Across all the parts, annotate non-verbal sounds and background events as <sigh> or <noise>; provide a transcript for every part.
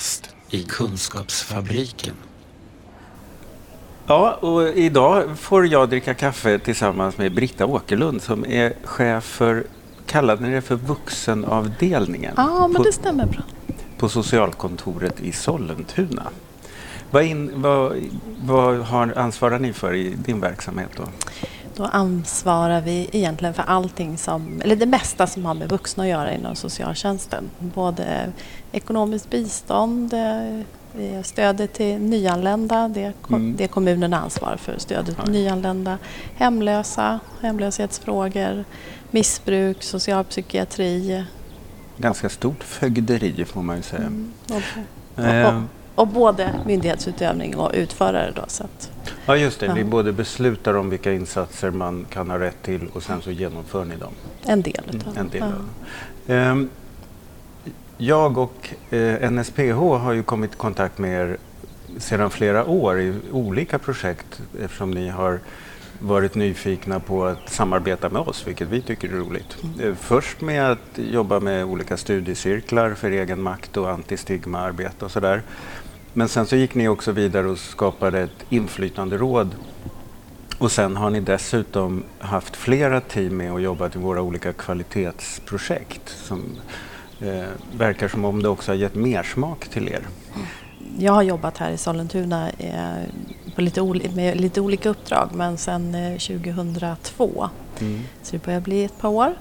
Kafferast i Kunskapsfabriken. Ja, och idag får jag dricka kaffe tillsammans med Britta Åkerlund som är chef för, kallade ni det för vuxenavdelningen? Ja, men på, det stämmer bra. på socialkontoret i Sollentuna. Vad, in, vad, vad har, ansvarar ni för i din verksamhet då? Då ansvarar vi egentligen för allting som, eller det mesta som har med vuxna att göra inom socialtjänsten. Både ekonomiskt bistånd, eh, stödet till nyanlända, det, Mm. det kommunen ansvarar för, stödet till nyanlända, hemlösa, hemlöshetsfrågor, missbruk, socialpsykiatri. Ganska stort fögderi får man ju säga. Mm, och, Eh, och både myndighetsutövning och utförare. Då, så att, ja, just det. Ja. Ni både beslutar om vilka insatser man kan ha rätt till och sen så genomför ni dem. en del utav Mm, En del ja. Ehm, Jag och eh, NSPH har ju kommit i kontakt med er sedan flera år i olika projekt eftersom ni har varit nyfikna på att samarbeta med oss, vilket vi tycker är roligt. Eh, Först med att jobba med olika studiecirklar för egen makt och antistigmaarbete och sådär. Men sen så gick ni också vidare och skapade ett inflytanderåd och sen har ni dessutom haft flera team med och jobbat i våra olika kvalitetsprojekt som eh, verkar som om det också har gett mer smak till er. Jag har jobbat här i Sollentuna eh, på lite, med lite olika uppdrag men sedan eh, 2002. Så det börjar bli ett par år.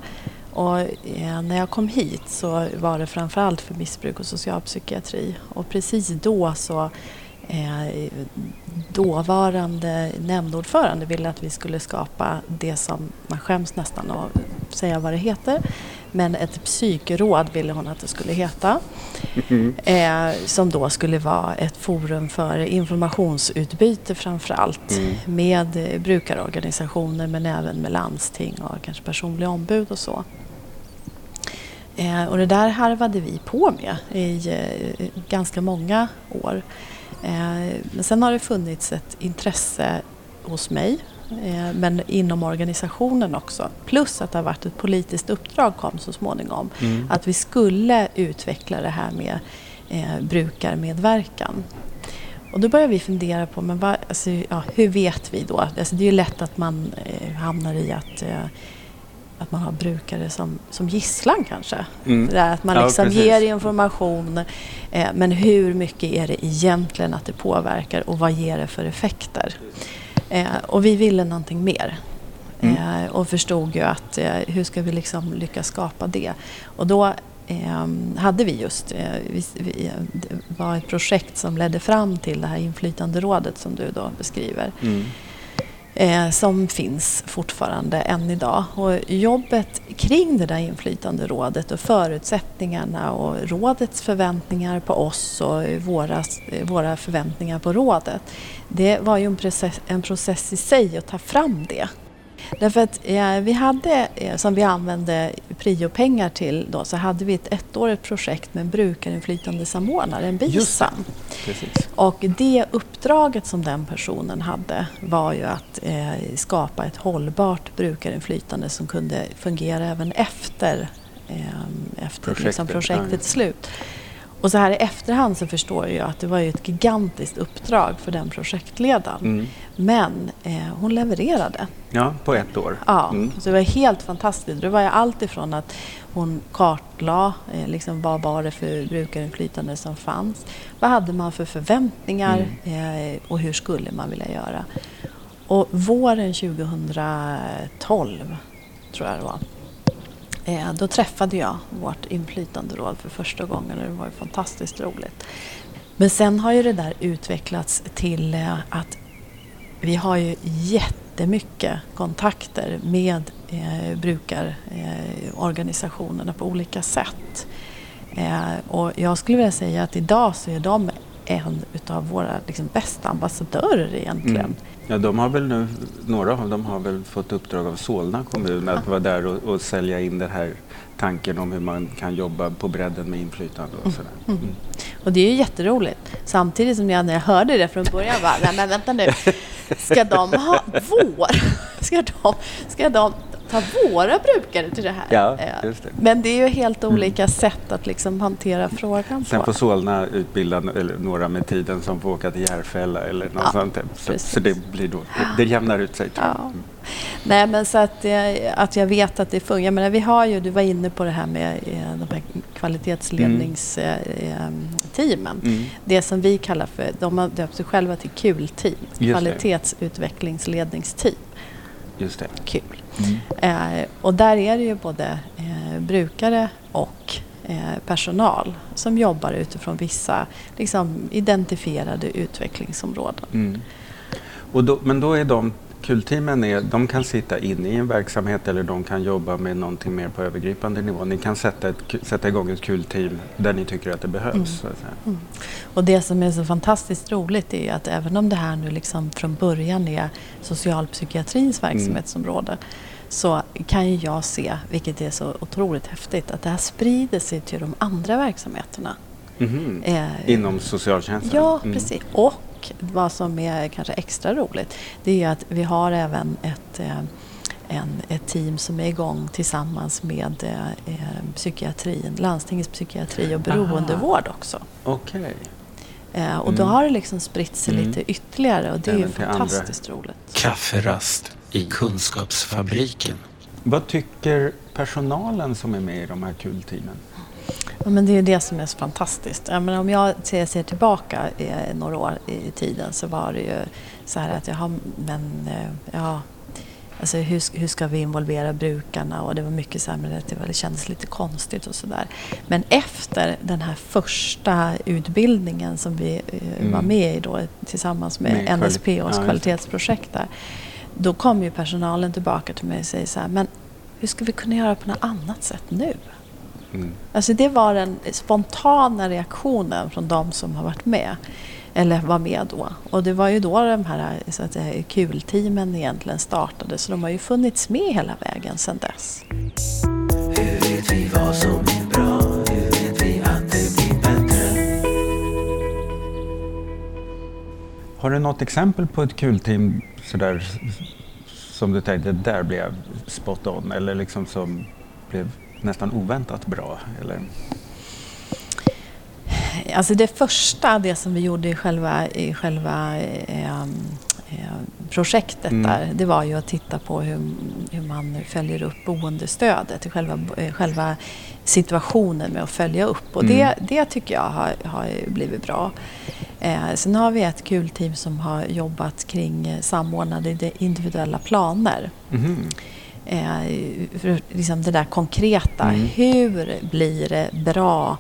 Och eh, när jag kom hit så var det framförallt för missbruk och socialpsykiatri. Och precis då så eh, dåvarande nämndordförande ville att vi skulle skapa det som man skäms nästan att säga vad det heter. Men ett psykråd ville hon att det skulle heta. Eh, som då skulle vara ett forum för informationsutbyte framför allt Mm. med brukarorganisationer men även med landsting och kanske personliga ombud och så. Eh, och det där harvade vi på med i eh, ganska många år. Eh, men sen har det funnits ett intresse hos mig eh, men inom organisationen också. Plus att det har varit ett politiskt uppdrag kom så småningom. Mm. Att vi skulle utveckla det här med eh, brukarmedverkan. Och då börjar vi fundera på men vad, alltså, ja, hur vet vi då? Alltså, det är ju lätt att man eh, hamnar i att, eh, att man har brukare som, som gisslan kanske. Mm. Att man Ja, liksom precis. ger information eh, men hur mycket är det egentligen att det påverkar och vad ger det för effekter? Eh, och vi ville någonting mer. Mm. Eh, och förstod ju att eh, hur ska vi liksom lyckas skapa det? Och då eh, hade vi just, eh, vi, vi, det var ett projekt som ledde fram till det här inflytanderådet som du då beskriver. Mm. Eh, som finns fortfarande än idag. Och jobbet kring det där inflytanderådet och förutsättningarna och rådets förväntningar på oss och våra, våra förväntningar på rådet. Det var ju en process, en process i sig att ta fram det. Därför att eh, vi hade, eh, som vi använde priopengar till då, så hade vi ett ettårigt projekt med en brukarinflytandesamordnare, en Just det. BISAM. Och det uppdraget som den personen hade var ju att eh, skapa ett hållbart brukarinflytande som kunde fungera även efter, eh, efter Projektet, liksom ja. projektets slut. Och så här i efterhand så förstår jag att det var ju ett gigantiskt uppdrag för den projektledaren. Mm. Men eh, hon levererade. Ja, på ett år. Ja, Mm. så det var helt fantastiskt. Det var ju allt ifrån att hon kartlade eh, liksom, vad var det för brukarinflytande som fanns. Vad hade man för förväntningar Mm. eh, och hur skulle man vilja göra? Och våren 2012, tror jag det var, eh, då träffade jag vårt inflytanderåd för första gången och det var ju fantastiskt roligt. Men sen har ju det där utvecklats till eh, att vi har ju jättemycket kontakter med eh, brukarorganisationerna eh, på olika sätt. Eh, och jag skulle vilja säga att idag så är de en utav våra liksom, bästa ambassadörer egentligen. Mm. Ja, de har väl nu, några av dem har väl fått uppdrag av Solna kommun att vara där och, och sälja in den här tanken om hur man kan jobba på bredden med inflytande och sådär. Mm. Och det är ju jätteroligt. Samtidigt som jag när jag hörde det från början var nej men vänta nu, ska de ha vår? Ska de, ska de, ta våra brukare till det här. Ja, Eh, just det. Men det är ju helt Mm. olika sätt att liksom hantera frågan Sen på. får Solna utbilda några med tiden som får åka till Järfälla eller något Ja, sånt. Så, så det blir då, det, jämnar ut sig. Ja. Mm. Nej, men så att, eh, att jag vet att det funkar. Jag menar, vi har ju, du var inne på det här med eh, de här kvalitetsledningsteamen. Mm. Det som vi kallar för, de har döpt sig själva till KUL-team. Kvalitetsutvecklingsledningsteam. Just det. Kul. Mm. Eh, och där är det ju både eh, brukare och eh, personal som jobbar utifrån vissa liksom, identifierade utvecklingsområden. Mm. Och då, men då är de kulteamen är, de kan sitta inne i en verksamhet eller de kan jobba med någonting mer på övergripande nivå. Ni kan sätta, ett, sätta igång ett kulteam där ni tycker att det behövs. Mm. Säga. Och det som är så fantastiskt roligt är att även om det här nu liksom från början är socialpsykiatrins Mm. verksamhetsområde så kan ju jag se, vilket är så otroligt häftigt, att det här sprider sig till de andra verksamheterna. Mhm. Eh, Inom socialtjänsten? Ja, Mm. precis. Och vad som är kanske extra roligt det är att vi har även ett, eh, en, ett team som är igång tillsammans med eh, eh, psykiatrin, landstingets psykiatri och beroendevård också. Okej. Eh, och då Mm. har det liksom spritt sig Mm. lite ytterligare och det är ju Även till andra. fantastiskt roligt. Kafferast i Kunskapsfabriken. Vad tycker personalen som är med i de här kulteamen? Ja, men det är det som är så fantastiskt. Jag menar, om jag ser, ser tillbaka eh, några år i tiden så var det ju så här att jaha, men eh, ja, alltså hur, hur ska vi involvera brukarna? Och det var mycket så här, men det, det kändes lite konstigt och sådär. Men efter den här första utbildningen som vi eh, Mm. var med i då tillsammans med, Med kvali- NSPOs ja, kvalitetsprojekt där. Då kom ju personalen tillbaka till mig och säger så här, men hur ska vi kunna göra på något annat sätt nu? Mm. Alltså det var den spontana reaktionen från de som har varit med. Eller var med då. Och det var ju då de här så att säga, kulteamen egentligen startade. Så de har ju funnits med hela vägen sedan dess. Hur vet vi vad som är bra? Hur vet vi att det blir bättre? Har du något exempel på ett kulteam sådär som du tänkte, där blev spot on eller liksom som blev nästan oväntat bra? Eller? Alltså det första, det som vi gjorde i själva, i själva eh, eh, projektet Mm. där, det var ju att titta på hur, hur man följer upp boendestödet, själva, eh, själva situationen med att följa upp. Och Mm. det, det tycker jag har, har blivit bra. Eh, sen har vi ett kul team som har jobbat kring samordnade individuella planer. Mhm. Eh, för liksom det där konkreta. Mm. Hur blir det bra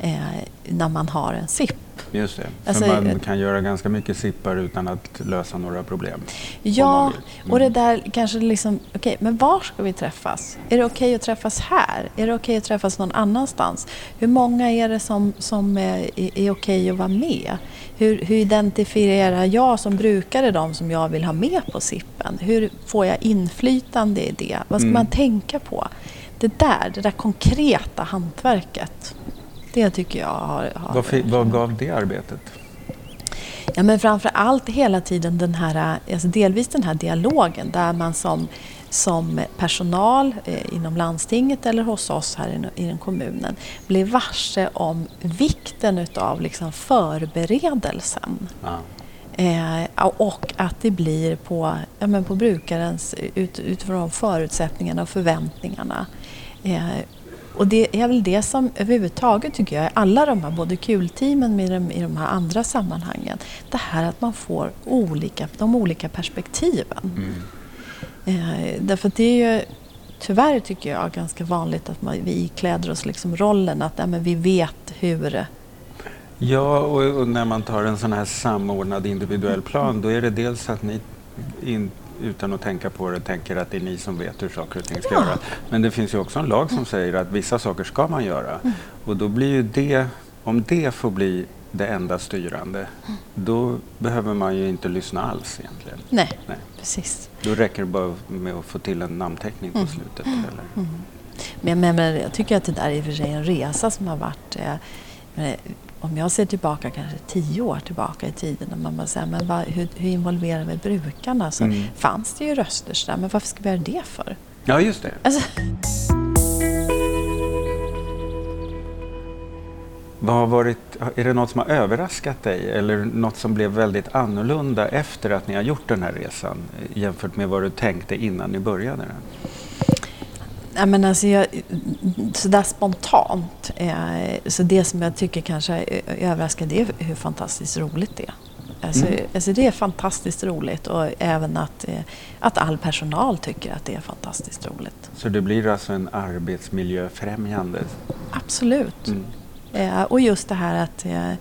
eh, när man har en SIP? Just det, för Alltså, man eh, kan göra ganska mycket sippar utan att lösa några problem. Ja. Mm. och det där kanske liksom, okej, men var ska vi träffas? Är det okej att träffas här? Är det okej att träffas någon annanstans? Hur många är det som, som är, är, är okej att vara med? Hur, hur identifierar jag som brukare de som jag vill ha med på SIPen? Hur får jag inflytande i det? Vad ska Mm. man tänka på? Det där, det där konkreta hantverket, det tycker jag har... har Vad, vad gav det arbetet? Ja, men framför allt hela tiden den här, alltså delvis den här dialogen där man som, som personal eh, inom landstinget eller hos oss här i, i den kommunen blir varse om vikten utav liksom förberedelsen. Ja. Eh, och att det blir på, ja, men på brukarens, ut, utifrån förutsättningarna och förväntningarna. Eh, och det är väl det som överhuvudtaget tycker jag, i alla de här, både kulteamen med de, i de här andra sammanhangen, det här att man får olika, de olika perspektiven. Mm. Eh, därför att det är ju tyvärr tycker jag ganska vanligt att man, vi ikläder oss liksom rollen att ja, men vi vet hur Ja, och, och när man tar en sån här samordnad individuell plan då är det dels att ni in, utan att tänka på det tänker att det är ni som vet hur saker och ting ska Ja. göras. Men det finns ju också en lag som säger att vissa saker ska man göra. Och då blir ju det, om det får bli det enda styrande, då behöver man ju inte lyssna alls egentligen. Nej, Nej. precis. Då räcker det bara med att få till en namnteckning på Mm. slutet. Eller? Men, men, men jag tycker att det där är i och för sig en resa som har varit... Eh, men, om jag ser tillbaka kanske tio år tillbaka i tiden när man bara säger, men vad, hur, hur involverar vi brukarna? Så Mm. fanns det ju röster sådär, men varför ska vi göra det för? Ja, just det. Alltså, Vad har varit, är det något som har överraskat dig eller något som blev väldigt annorlunda efter att ni har gjort den här resan jämfört med vad du tänkte innan ni började den? Nej, men alltså jag, sådär spontant, eh, så det som jag tycker kanske är överraskande är hur fantastiskt roligt det är. Alltså, Mm. alltså det är fantastiskt roligt och även att, eh, att all personal tycker att det är fantastiskt roligt. Så det blir alltså en arbetsmiljöfrämjande? Absolut. Mm. Eh, och just det här att, eh,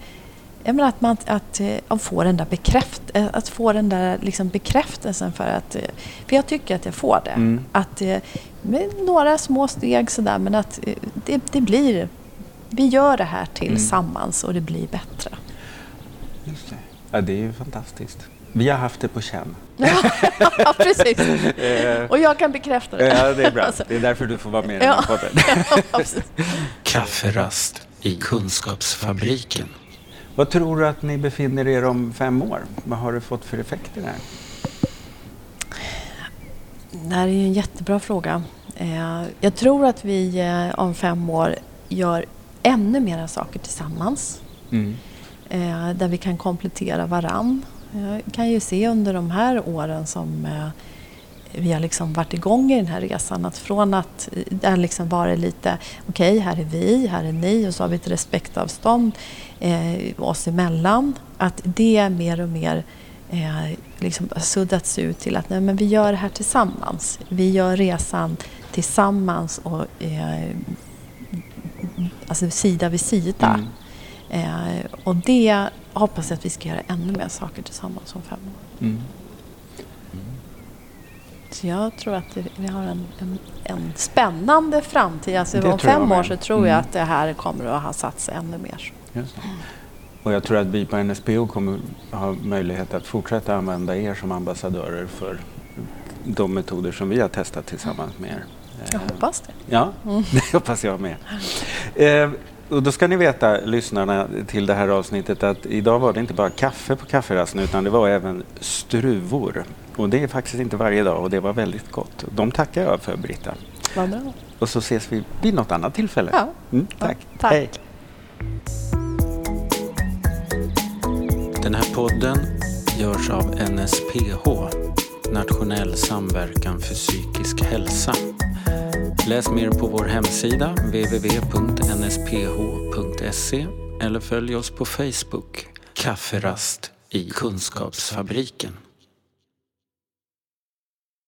att man att, eh, att få den där bekräft, eh, att få den där liksom bekräftelsen för att, eh, för jag tycker att jag får det. Mm. Att eh, med några små steg sådär men att eh, det, det blir, vi gör det här tillsammans och det blir bättre. Just det. Ja, det är ju fantastiskt. Vi har haft det på känn. ja, <laughs> precis. Och jag kan bekräfta det. Ja, det är bra. Alltså, Det är därför du får vara med i den här podden. <laughs> Kafferast i Kunskapsfabriken. Vad tror du att ni befinner er om fem år? Vad har det fått för effekter där? Det här är ju en jättebra fråga. Eh, Jag tror att vi eh, om fem år gör ännu mera saker tillsammans. Mm. eh, Där vi kan komplettera varann. Jag kan ju se under de här åren som vi har liksom varit igång i den här resan att från att det liksom varit lite okej, här är vi, här är ni och så har vi ett respektavstånd eh, oss emellan. Att det mer och mer eh, liksom suddats ut till att nej, men vi gör det här tillsammans. Vi gör resan tillsammans och eh, alltså sida vid sida. Mm. Eh, och det hoppas jag att vi ska göra ännu mer saker tillsammans om fem år. Mm. Så jag tror att det, vi har en, en, en spännande framtid. Alltså Det om jag fem år så tror jag Mm. att det här kommer att ha satt sig ännu mer. Just det. Och jag tror att vi på NSPO kommer ha möjlighet att fortsätta använda er som ambassadörer för de metoder som vi har testat tillsammans med er. Jag Eh, hoppas det. Ja, <laughs> det hoppas jag med. Eh, och då ska ni veta, lyssnarna till det här avsnittet, att idag var det inte bara kaffe på kafferasten utan det var även struvor. Och det är faktiskt inte varje dag och det var väldigt gott. De tackar jag för, Britta. Vad bra. Och så ses vi vid något annat tillfälle. Ja. Mm, tack. Ja, tack. Hej. Den här podden görs av NSPH, Nationell samverkan för psykisk hälsa. Läs mer på vår hemsida www.nsph.se eller följ oss på Facebook, Kafferast i Kunskapsfabriken.